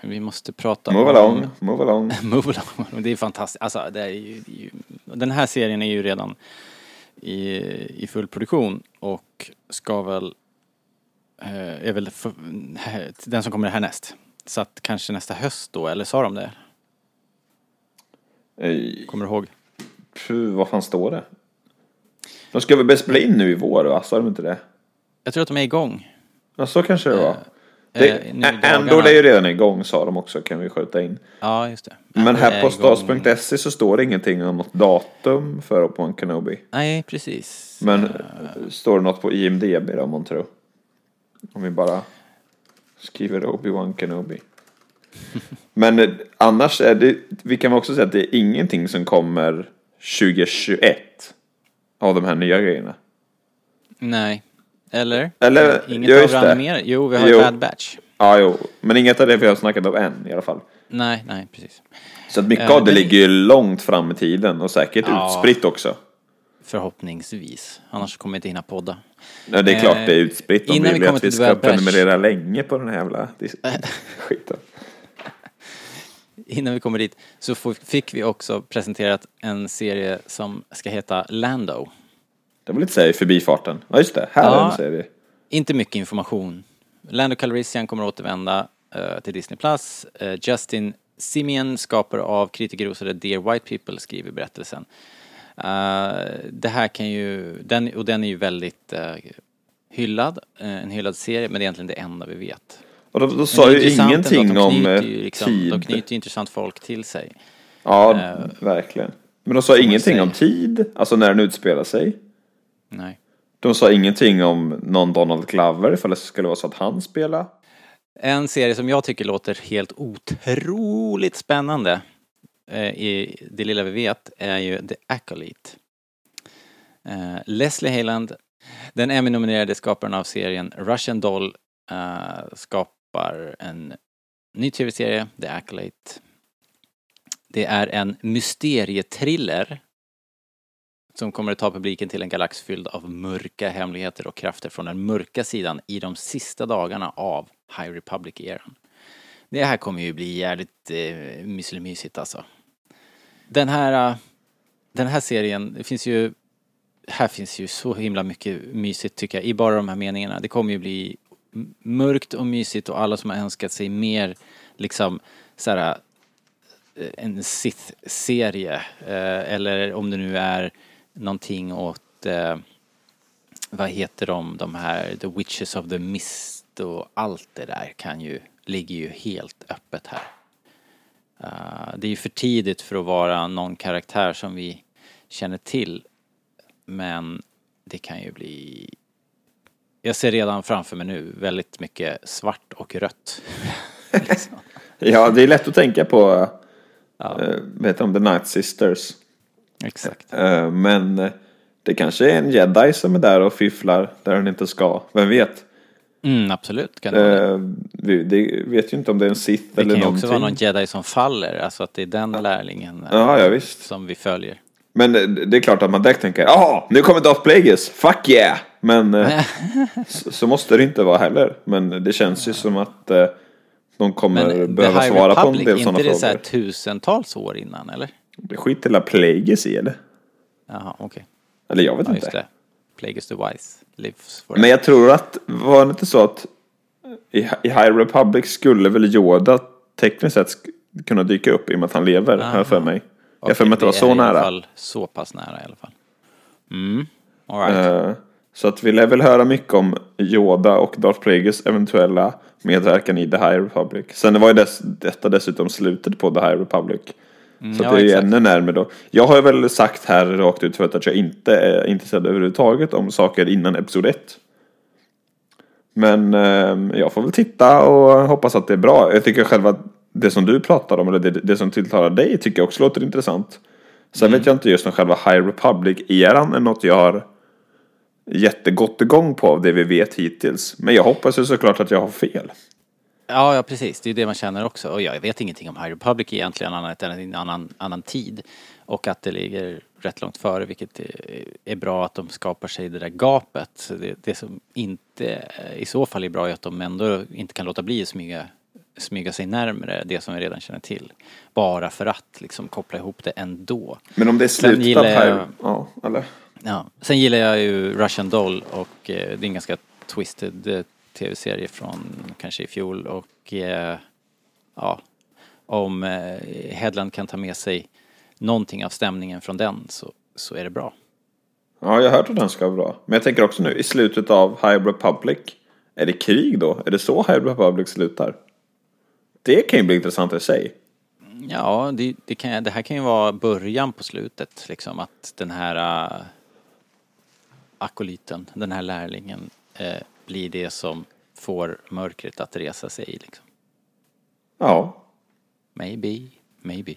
Vi måste prata
move om... Along, move along. [laughs]
move along. Det är fantastiskt. Alltså, det är ju, den här serien är ju redan i, i full produktion och ska väl... Eh, är väl för, den som kommer härnäst. Så att kanske nästa höst då, eller sa de det? Kommer du ihåg?
Puh, vad fan står det? De ska väl börja spela in nu i vår va? Sa de inte det?
Jag tror att de är igång.
Ja, så kanske det var. Eh, det, ändå det är ju redan igång sa de också, kan vi skjuta in.
Ja, just det.
Men här på stas.se så står det ingenting om något datum för Obi-Wan Kenobi.
Nej, precis.
Men uh... står det något på IMDB då, man tror? Om vi bara skriver Obi-Wan Kenobi. [laughs] Men eh, annars är det, vi kan också säga att det är ingenting som kommer 2021 av de här nya grejerna.
Nej. Eller?
Eller,
Inget ja, just av det. Mer. Jo, vi har ju Bad Batch.
Ja, jo. Men inget av det vi har snackat om än i alla fall.
Nej, nej, precis.
Så att mycket uh, av det, det ligger ju långt fram i tiden och säkert ja, utspritt också.
Förhoppningsvis. Annars kommer jag inte hinna podda.
Ja, det är klart det är utspritt. Om vi vill att vi ska prenumerera länge på den här jävla [laughs] skiten.
Innan vi kommer dit så fick vi också presenterat en serie som ska heta Lando.
Det var lite såhär i förbifarten. Ja just det, här ja, är en serie.
Inte mycket information. Lando Calrissian kommer återvända uh, till Disney+. Plus. Uh, Justin Simeon, skapare av kritikerrosade Dear White People, skriver berättelsen. Uh, det här kan ju, den, och den är ju väldigt hyllad, en hyllad serie, men det är egentligen det enda vi vet.
Och då, då sa ju ingenting om
liksom, tid. De knyter ju intressant folk till sig.
Ja, uh, verkligen. Men de sa ingenting om tid, alltså när den utspelar sig.
Nej.
De sa ingenting om någon Donald Glover, ifall det skulle vara så att han spelar.
En serie som jag tycker låter helt otroligt spännande eh, i det lilla vi vet är ju The Acolyte. Eh, Leslie Hayland, den Emmy-nominerade skaparen av serien Russian Doll, eh, skapar en ny tv-serie, The Acolyte. Det är en mysterietriller som kommer att ta publiken till en galax fylld av mörka hemligheter och krafter från den mörka sidan i de sista dagarna av High Republic-eran. Det här kommer ju bli jävligt eh, mysigt alltså. Den här, eh, den här serien, det finns ju, här finns ju så himla mycket mysigt tycker jag i bara de här meningarna. Det kommer ju bli mörkt och mysigt och alla som har önskat sig mer liksom så här eh, en Sith-serie eh, eller om det nu är någonting åt eh, vad heter de, de här The Witches of the Mist och allt det där kan ju, ligger ju helt öppet här. Uh, det är ju för tidigt för att vara någon karaktär som vi känner till. Men det kan ju bli... Jag ser redan framför mig nu väldigt mycket svart och rött. liksom. [laughs]
Ja, det är lätt att tänka på,
Ja,
eh, vet du om The Night Sisters.
exakt.
Eh, men eh, det kanske är en jedi som är där och fifflar där den inte ska. Vem vet?
Mm, absolut kan det vara det.
Eh, vi det vet ju inte om det är en sith
Det
eller
kan ju
någonting.
också vara någon jedi som faller, alltså att det är den lärlingen eh,
Ja, ja
som vi följer.
Men eh, det är klart att man direkt tänker, ja, nu kommer Darth Plagueis, fuck yeah! Men eh, så, så måste det inte vara heller. Men det känns ju som att eh, de kommer
Men The
behöva
High
svara på en
Republic,
del sådana
inte det så här
frågor.
tusentals år innan eller?
Det skiter hela Plagueis i eller?
Jaha, okej.
Eller jag vet
Ja, just
inte.
det. Plagueis the Wise lives forever.
Men jag tror att, var det inte så att i, i High Republic skulle väl Yoda tekniskt sett kunna dyka upp i och med att han lever, har jag för mig. Jag har för mig att det var så
är i alla
nära.
fall så pass nära i alla fall. Mm, alright.
Eh, Så att vi lär väl höra mycket om Yoda och Darth Plagueis eventuella medverkan i The High Republic. Sen var ju dess, detta dessutom slutet på The High Republic. Så att
ja,
det är ju ännu närmare då. Jag har ju väl sagt här rakt ut förut att jag inte är intresserad överhuvudtaget om saker innan Episod 1. Men eh, jag får väl titta och hoppas att det är bra. Jag tycker själva det som du pratar om, eller det, det som tilltalar dig, tycker jag också låter intressant. Sen
Mm.
vet jag inte just om själva High Republic-eran är något jag har jättegott igång på av det vi vet hittills. Men jag hoppas ju såklart att jag har fel.
Ja, ja, precis. Det är det man känner också. Och jag vet ingenting om High Republic egentligen annat än en annan, annan tid. Och att det ligger rätt långt före, vilket är, bra att de skapar sig det där gapet. Det, det som inte i så fall är bra är att de ändå inte kan låta bli att smyga, smyga sig närmare det som vi redan känner till. Bara för att liksom koppla ihop det ändå.
Men om det är slutet av High... Ja, eller?
Ja. Sen gillar jag ju Russian Doll och eh, det är en ganska twisted eh, tv-serie från kanske i fjol och eh, ja, om eh, Headland kan ta med sig någonting av stämningen från den så, så är det bra.
Ja, jag har hört att den ska vara bra. Men jag tänker också nu i slutet av High Republic. Är det krig då? Är det så High Republic slutar? Det kan ju bli intressant i sig.
Ja, det, det, kan, det här kan ju vara början på slutet liksom att den här akolyten, den här lärlingen eh, blir det som får mörkret att resa sig liksom.
Ja.
Maybe, maybe.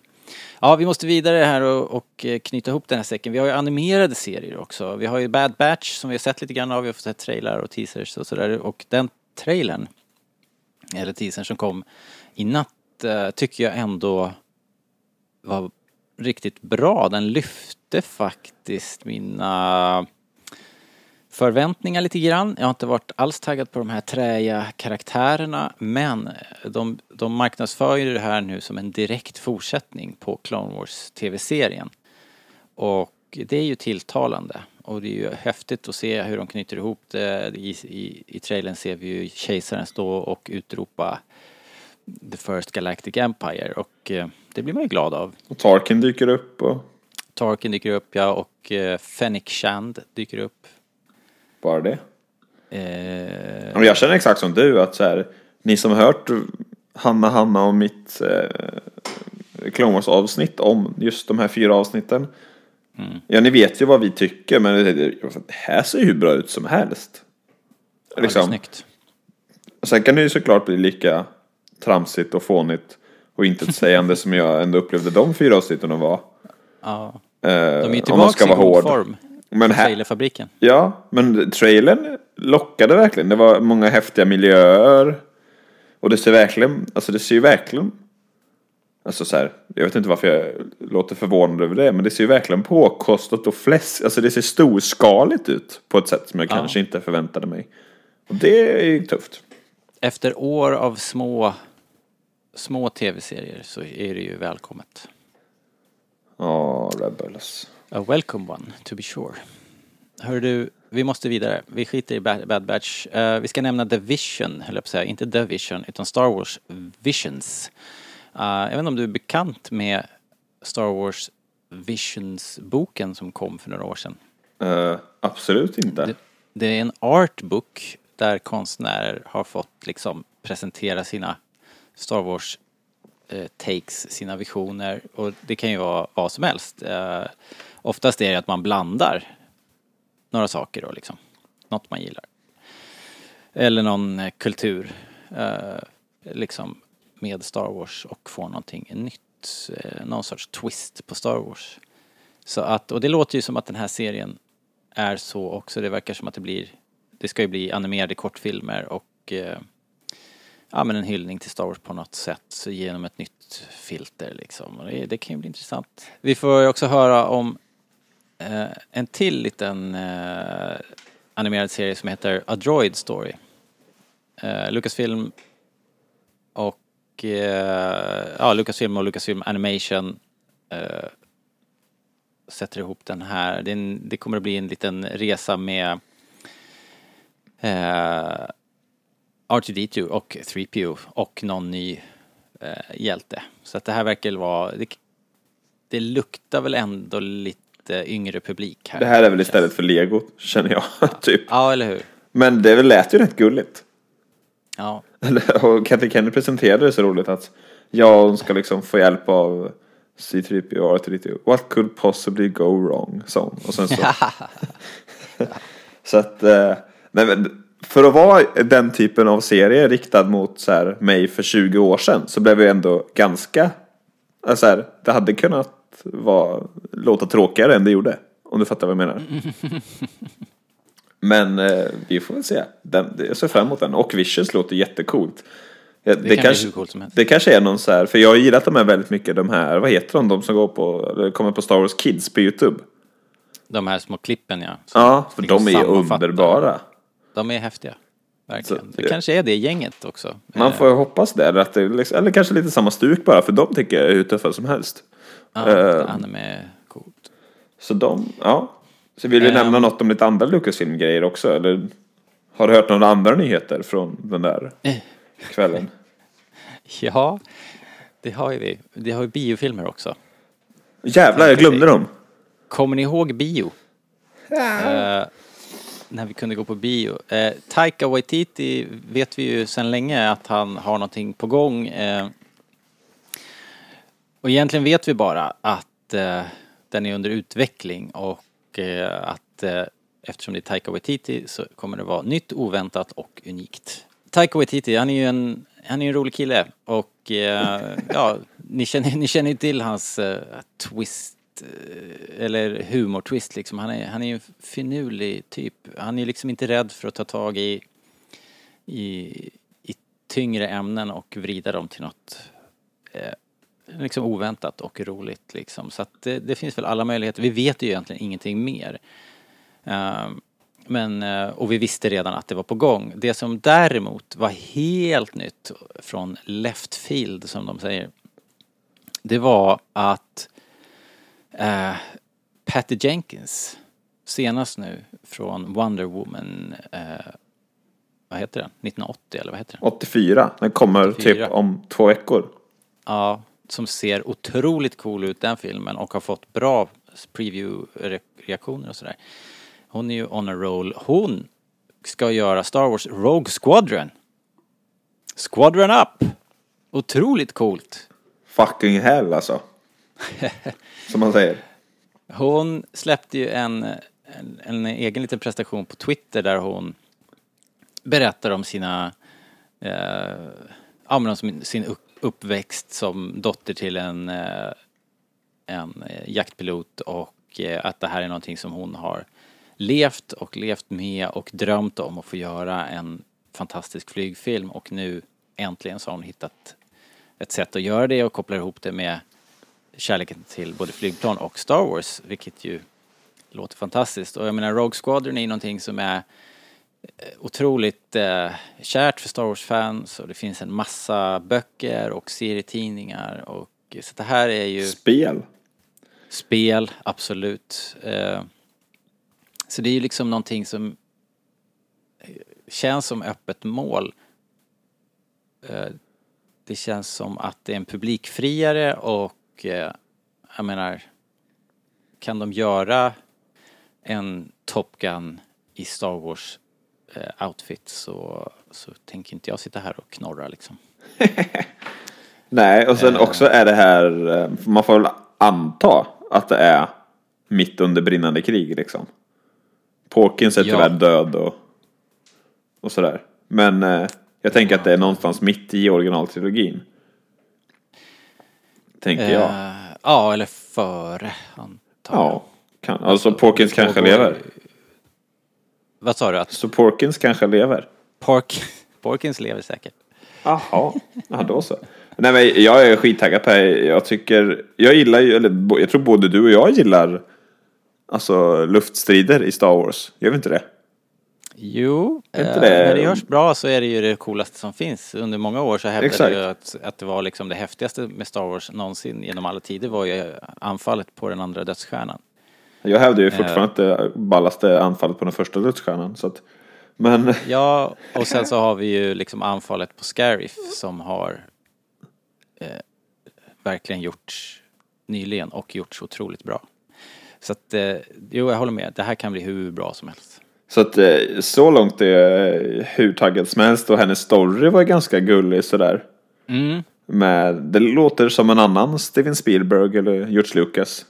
Ja, vi måste vidare här och, och eh, knyta ihop den här säcken. Vi har ju animerade serier också. Vi har ju Bad Batch som vi har sett lite grann av. Vi har fått sett trailar och teasers och sådär. Och den trailern, eller teasern som kom i natt, eh, tycker jag ändå var riktigt bra. Den lyfte faktiskt mina förväntningar lite grann. Jag har inte varit alls taggad på de här träiga karaktärerna men de, de marknadsför ju det här nu som en direkt fortsättning på Clone Wars tv-serien. Och det är ju tilltalande och det är ju häftigt att se hur de knyter ihop det. I, i, i trailern ser vi ju kejsaren stå och utropa The First Galactic Empire och eh, det blir man ju glad av.
Och Tarkin dyker upp och
Tarkin dyker upp ja och eh, Fennec Shand dyker upp.
Bara det.
Eh,
jag känner exakt som du att så här, ni som har hört Hanna, Hanna och mitt eh, Clone avsnitt om just de här fyra avsnitten.
Mm.
Ja, ni vet ju vad vi tycker, men det, här ser ju hur bra ut som helst.
ja, det är
Liksom.
snyggt.
Sen kan det ju såklart bli lika tramsigt och fånigt och intetsägande [laughs] som jag ändå upplevde de fyra avsnitten att vara.
Ja.
Eh,
De är ju tillbaka i god
hård.
form.
Men här,
Trailerfabriken.
Ja, men trailern lockade verkligen. Det var många häftiga miljöer. Och det ser verkligen, alltså det ser ju verkligen Alltså så här, jag vet inte varför jag låter förvånad över det, men det ser ju verkligen påkostat och fläsk, alltså det ser storskaligt ut på ett sätt som jag
Ja.
kanske inte förväntade mig. Och det är ju tufft.
Efter år av små, små tv-serier så är det ju välkommet.
Ja, Rebels.
A welcome one, to be sure. Hör du, vi måste vidare. Vi skiter i Bad, Batch. Eh, vi ska nämna The Vision, höll jag på att säga. Inte The Vision, utan Star Wars Visions. Eh, jag vet inte om du är bekant med Star Wars Visions-boken som kom för några år sedan.
Eh, absolut inte.
Det, det är en artbook där konstnärer har fått liksom presentera sina Star Wars takes, sina visioner och det kan ju vara vad som helst. Oftast är det att man blandar några saker då liksom, något man gillar. Eller någon eh, kultur eh, liksom med Star Wars och får någonting nytt, eh, någon sorts twist på Star Wars. Så att, och det låter ju som att den här serien är så också. Det verkar som att det blir, det ska ju bli animerade kortfilmer och eh, ja men en hyllning till Star Wars på något sätt så genom ett nytt filter liksom. Och det, det kan ju bli intressant. Vi får ju också höra om Eh, en till liten eh, animerad serie som heter A Droid Story. Eh, Lucasfilm och eh, ja, Lucasfilm och Lucasfilm Animation eh, sätter ihop den här. Det, en, det kommer att bli en liten resa med eh, R2D2 och 3PO och någon ny eh, hjälte. Så att det här verkar vara, det, det luktar väl ändå lite yngre publik här.
Det här är väl istället för Lego, känner jag. [laughs] typ.
Ja, eller hur?
Men det lät ju rätt gulligt.
Ja, [laughs]
och Kathy Kenny presenterade det så roligt att jag hon ska liksom få hjälp av C3PO och R3D2. What could possibly go wrong? sa hon. Och sen så... [laughs] så att, eh, nej men för att vara den typen av serie riktad mot så här, mig för 20 år sedan så blev jag ändå ganska, alltså så här, det hade kunnat vara, låta tråkigare än det gjorde. Om du fattar vad jag menar. [laughs] Men eh, vi får väl se. Den, jag ser fram emot den. Och Vicious låter jättecoolt. Ja, Det,
kan
kanske, det kanske är någon så här, för jag har gillat de här väldigt mycket, de här, vad heter de, de som går på, kommer på Star Wars Kids på YouTube.
de här små klippen ja.
Ja, för
liksom
de är ju underbara.
De är häftiga. Verkligen.
Så,
det kanske är det gänget också.
Man
Eh,
får hoppas det, eller, att det, liksom- eller kanske lite samma stuk bara, för de tycker jag är hur tuffa som helst.
Ja,
Eh,
anime är coolt.
Så de, ja. Så vill vi
Ehm.
nämna något om lite andra Lucasfilm-grejer också, eller? Har du hört några andra nyheter från den där
Eh.
kvällen? [laughs]
Ja, det har ju vi. Det har ju biofilmer också.
Jävlar, jag glömde dem.
Kommer ni ihåg bio? Eh, när vi kunde gå på bio. Eh, Taika Waititi vet vi ju sedan länge att han har någonting på gång. Eh, och egentligen vet vi bara att eh, den är under utveckling och eh, att eh, eftersom det är Taika Waititi så kommer det vara nytt, oväntat och unikt. Taika Waititi, han är ju en, han är en rolig kille och eh, ja, ni känner, ni känner ju till hans eh, twist eh, eller humortwist liksom. Han är, han är ju en finurlig typ. Han är liksom inte rädd för att ta tag i, i, i tyngre ämnen och vrida dem till något eh, liksom oväntat och roligt liksom. Så att det, det finns väl alla möjligheter. Vi vet ju egentligen ingenting mer. Ehm, men, eh, och vi visste redan att det var på gång. Det som däremot var helt nytt från left field som de säger. Det var att eh, Patty Jenkins senast nu från Wonder Woman eh, vad heter den? 1980 eller vad heter den?
84, den kommer
84.
typ om två veckor.
Ja, som ser otroligt cool ut den filmen och har fått bra preview-reaktioner och sådär. Hon är ju on a roll. Hon ska göra Star Wars Rogue Squadron. Squadron up! Otroligt coolt.
Fucking hell alltså. [laughs] Som man säger.
Hon släppte ju en, en, en egen liten prestation på Twitter där hon berättar om sina, eh, ja men om sin, uppväxt som dotter till en, eh, en eh, jaktpilot och eh, att det här är någonting som hon har levt och levt med och drömt om att få göra en fantastisk flygfilm och nu äntligen så har hon hittat ett sätt att göra det och kopplar ihop det med kärleken till både flygplan och Star Wars, vilket ju låter fantastiskt. Och jag menar Rogue Squadron är någonting som är otroligt eh, kärt för Star Wars-fans och det finns en massa böcker och serietidningar och så det här är ju
Spel.
spel, absolut. Eh, så det är ju liksom någonting som eh, känns som öppet mål. Eh, det känns som att det är en publikfriare och eh, jag menar, kan de göra en Top Gun i Star Wars outfit så, så tänker inte jag sitta här och knorra liksom. [laughs]
Nej, och sen
Eh.
också är det här, eh, man får väl anta att det är mitt under brinnande krig liksom. Pawkins är
Ja.
tyvärr död och, och sådär. Men eh, jag tänker att det är någonstans mitt i originaltrilogin. Tänker jag.
Eh, ja, eller före antar jag.
Ja, kan, alltså Pawkins kanske lever.
Vad sa du? Att
Så Pawkins kanske lever.
Park, [laughs] Porkins lever säkert.
Jaha, ja, då så. Nej men jag är skittaggad på det. Jag tycker, jag gillar ju, eller jag tror både du och jag gillar Alltså luftstrider i Star Wars. Gör vi inte det?
Jo,
inte
eh,
det-
när det görs bra så är det ju det coolaste som finns. Under många år så hävdade
Exakt.
jag att, att det var liksom det häftigaste med Star Wars någonsin genom alla tider var ju anfallet på den andra dödsstjärnan.
Jag hävdar ju fortfarande att det ballaste anfallet på den första dödsstjärnan. Så att, men
Ja, och sen så har vi ju liksom anfallet på Scarif som har eh, verkligen gjorts nyligen och gjorts otroligt bra. Så att, eh, jo jag håller med, det här kan bli hur bra som helst.
Så att eh, så långt är jag hur taggad som helst och hennes story var ganska gullig sådär.
Mm.
Med, det låter som en annan Steven Spielberg eller George Lucas.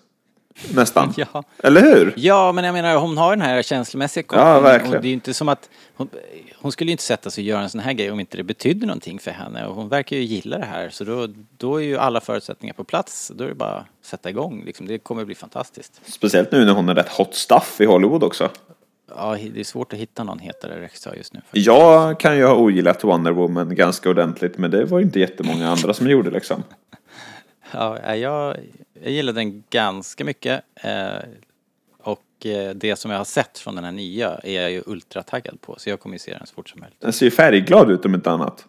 Nästan. [laughs]
Ja.
Eller hur?
Ja, men jag menar hon har den här känslomässiga kopplingen.
Ja, verkligen.
Och det är ju inte som att hon, hon skulle ju inte sätta sig och göra en sån här grej om inte det betydde någonting för henne. Och hon verkar ju gilla det här. Så då, då är ju alla förutsättningar på plats. Då är det bara att sätta igång. Liksom. Det kommer bli fantastiskt.
Speciellt nu när hon är rätt hot stuff i Hollywood också.
Ja, det är svårt att hitta någon hetare regissör just nu. faktiskt.
Jag kan ju ha ogillat Wonder Woman ganska ordentligt men det var ju inte jättemånga andra som gjorde liksom.
Ja, eh, jag, jag gillar den ganska mycket. Eh, och eh, det som jag har sett från den här nya är jag ju ultrataggad på. Så jag kommer ju se den så fort som möjligt.
Den ser ju färgglad ut om inte annat.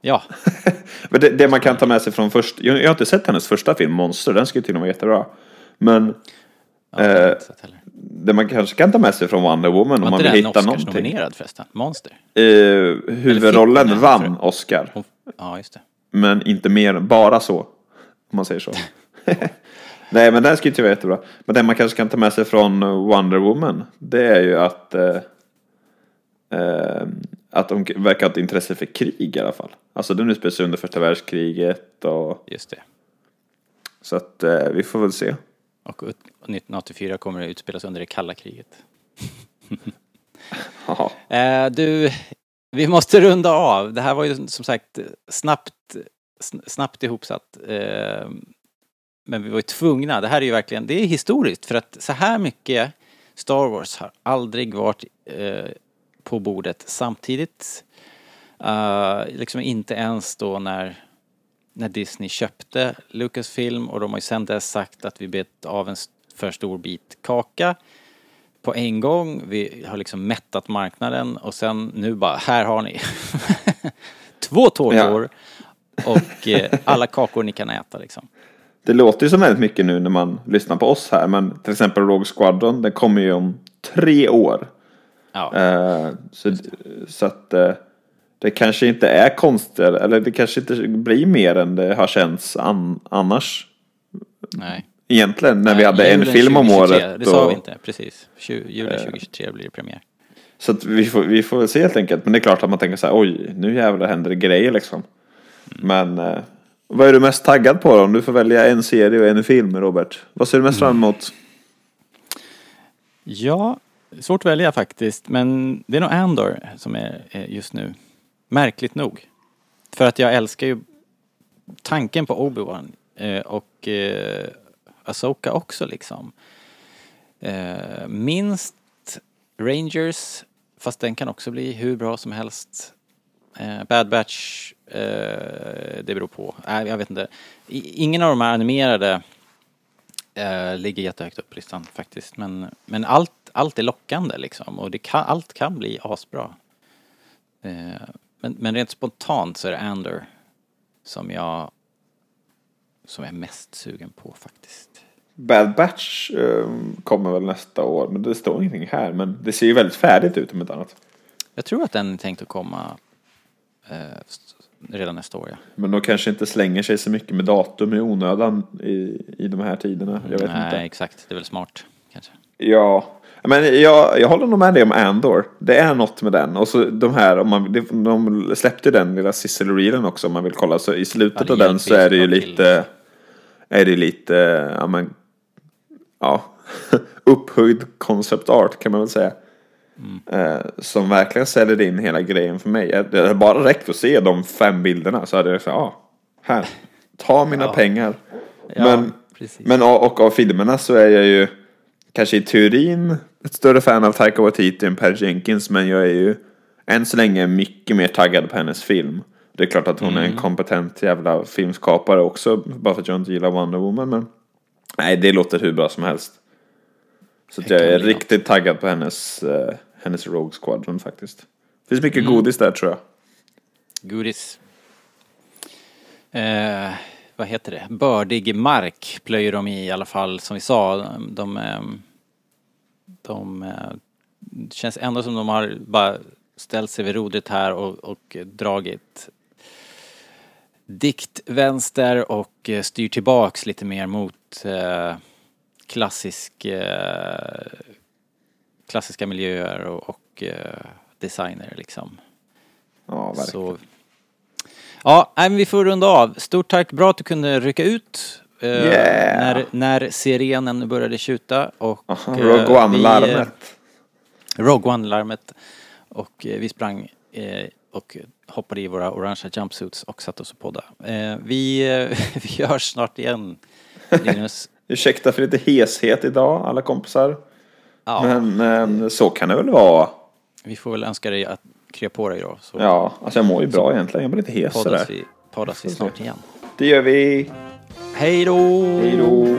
Ja, [laughs]
Men det, det man kan ta med sig från först, jag, jag har inte sett hennes första film Monster, den och med vara jättebra. Men
ja
Eh,
inte
det man kanske kan ta med sig från Wonder Woman om
Var
man
inte
vill
den
hitta någonting.
Oscars-nominerad förresten? Monster?
Eh, huvudrollen
den,
vann. Oscar.
Ja, just det.
Men inte mer, bara så. Om man säger så. [laughs] Nej men den ju inte vara jättebra. Men det man kanske kan ta med sig från Wonder Woman. Det är ju att eh, eh, att de verkar ha ett intresse för krig i alla fall. Alltså den utspelar sig under första världskriget och
Just det.
så att eh, vi får väl se.
Och ut- 1984 kommer det utspelas under det kalla kriget. [laughs] Eh, du, vi måste runda av. Det här var ju som sagt snabbt, sn- snabbt ihopsatt. Eh, men vi var ju tvungna. Det här är ju verkligen, det är historiskt för att så här mycket Star Wars har aldrig varit eh, på bordet samtidigt. Eh, liksom inte ens då när, när Disney köpte Lucasfilm och de har ju sedan dess sagt att vi bet av en för stor bit kaka på en gång. Vi har liksom mättat marknaden och sen nu bara, här har ni [laughs] två tårtor och eh, alla kakor ni kan äta liksom.
Det låter ju som väldigt mycket nu när man lyssnar på oss här. Men till exempel Rogue Squadron, den kommer ju om tre år.
Ja,
Eh, så, så att eh, det kanske inte är konstigare, eller det kanske inte blir mer än det har känts an, annars.
nej.
Egentligen, när vi
Nej,
hade en film om
2023,
året.
Det sa
och-
vi inte, precis. Julen 2023 blir det premiär.
Så vi, får, vi får väl se helt enkelt. Men det är klart att man tänker så här, oj, nu jävlar händer det grejer liksom. Men eh, vad är du mest taggad på då? Om du får välja en serie och en film, Robert. Vad ser du mest fram emot?
Ja, svårt att välja faktiskt, men det är nog Andor som är är just nu. Märkligt nog. För att jag älskar ju tanken på Obi-Wan eh, och eh, Asoka också liksom. Eh, minst Rangers, fast den kan också bli hur bra som helst. Eh, Bad Batch, det beror på. Nej, jag vet inte. Ingen av de här animerade eh, ligger jättehögt upp på listan faktiskt. Men, men allt, allt är lockande liksom och kan, allt kan bli asbra. Eh, men, men rent spontant så är det Ander som jag som jag är mest sugen på faktiskt.
Bad Batch eh, kommer väl nästa år, men det står ingenting här. Men det ser ju väldigt färdigt ut om ett annat.
Jag tror att den är tänkt att komma eh, redan nästa år ja.
Men de kanske inte slänger sig så mycket med datum i onödan i, i de här tiderna. Jag vet
Nej,
inte.
exakt. Det är väl smart kanske.
Ja, men jag, jag håller nog med dig om Andor. Det är något med den. Och så de här, om man, de- släppte den lilla Sissel-reelen också om man vill kolla. Så i slutet
Ja,
av den så är det ju lite, är det lite, ja men, ja, [laughs] upphöjd concept art kan man väl säga. Eh, som verkligen säljer in hela grejen för mig. Det hade bara räckt att se de fem bilderna så hade jag sagt, ja, här, ta mina
Ja.
pengar.
Ja,
men,
precis.
men och, och av filmerna så är jag ju kanske i teorin ett större fan av Taika Waititi än Per Jenkins. Men jag är ju än så länge mycket mer taggad på hennes film. Det är klart att hon är en kompetent jävla filmskapare också. Bara för att jag inte gillar Wonder Woman. Men nej, det låter hur bra som helst. Så jag är riktigt taggad på hennes, eh, hennes Rogue Squadron faktiskt. Det finns mycket godis där tror jag.
Godis. Eh, vad heter det? Bördig mark plöjer de i i alla fall som vi sa. De, ehm, de, eh, det känns ändå som de har bara ställt sig vid rodret här och, och dragit dikt vänster och eh, styr tillbaks lite mer mot eh, klassisk, eh, klassiska miljöer och, och eh, designer liksom.
Ja, verkligen.
Så, ja, nej, vi får runda av. Stort tack, bra att du kunde rycka ut. eh,
Yeah.
när, när sirenen började tjuta och... [laughs] Eh,
Rogue One-larmet.
Rogue One-larmet. Och vi sprang och hoppade i våra orangea jumpsuits och satte oss och podda. Eh, vi, [laughs] vi hörs snart igen, Linus. [laughs]
Ursäkta för lite heshet idag, alla kompisar.
Ja,
Men eh, så kan det väl vara.
vi får väl önska dig att krya på dig då. Så
Ja, alltså jag mår ju bra egentligen. Jag blir lite hes sådär.
poddas vi, poddas vi snart igen.
Det gör vi.
Hej då!
Hej då!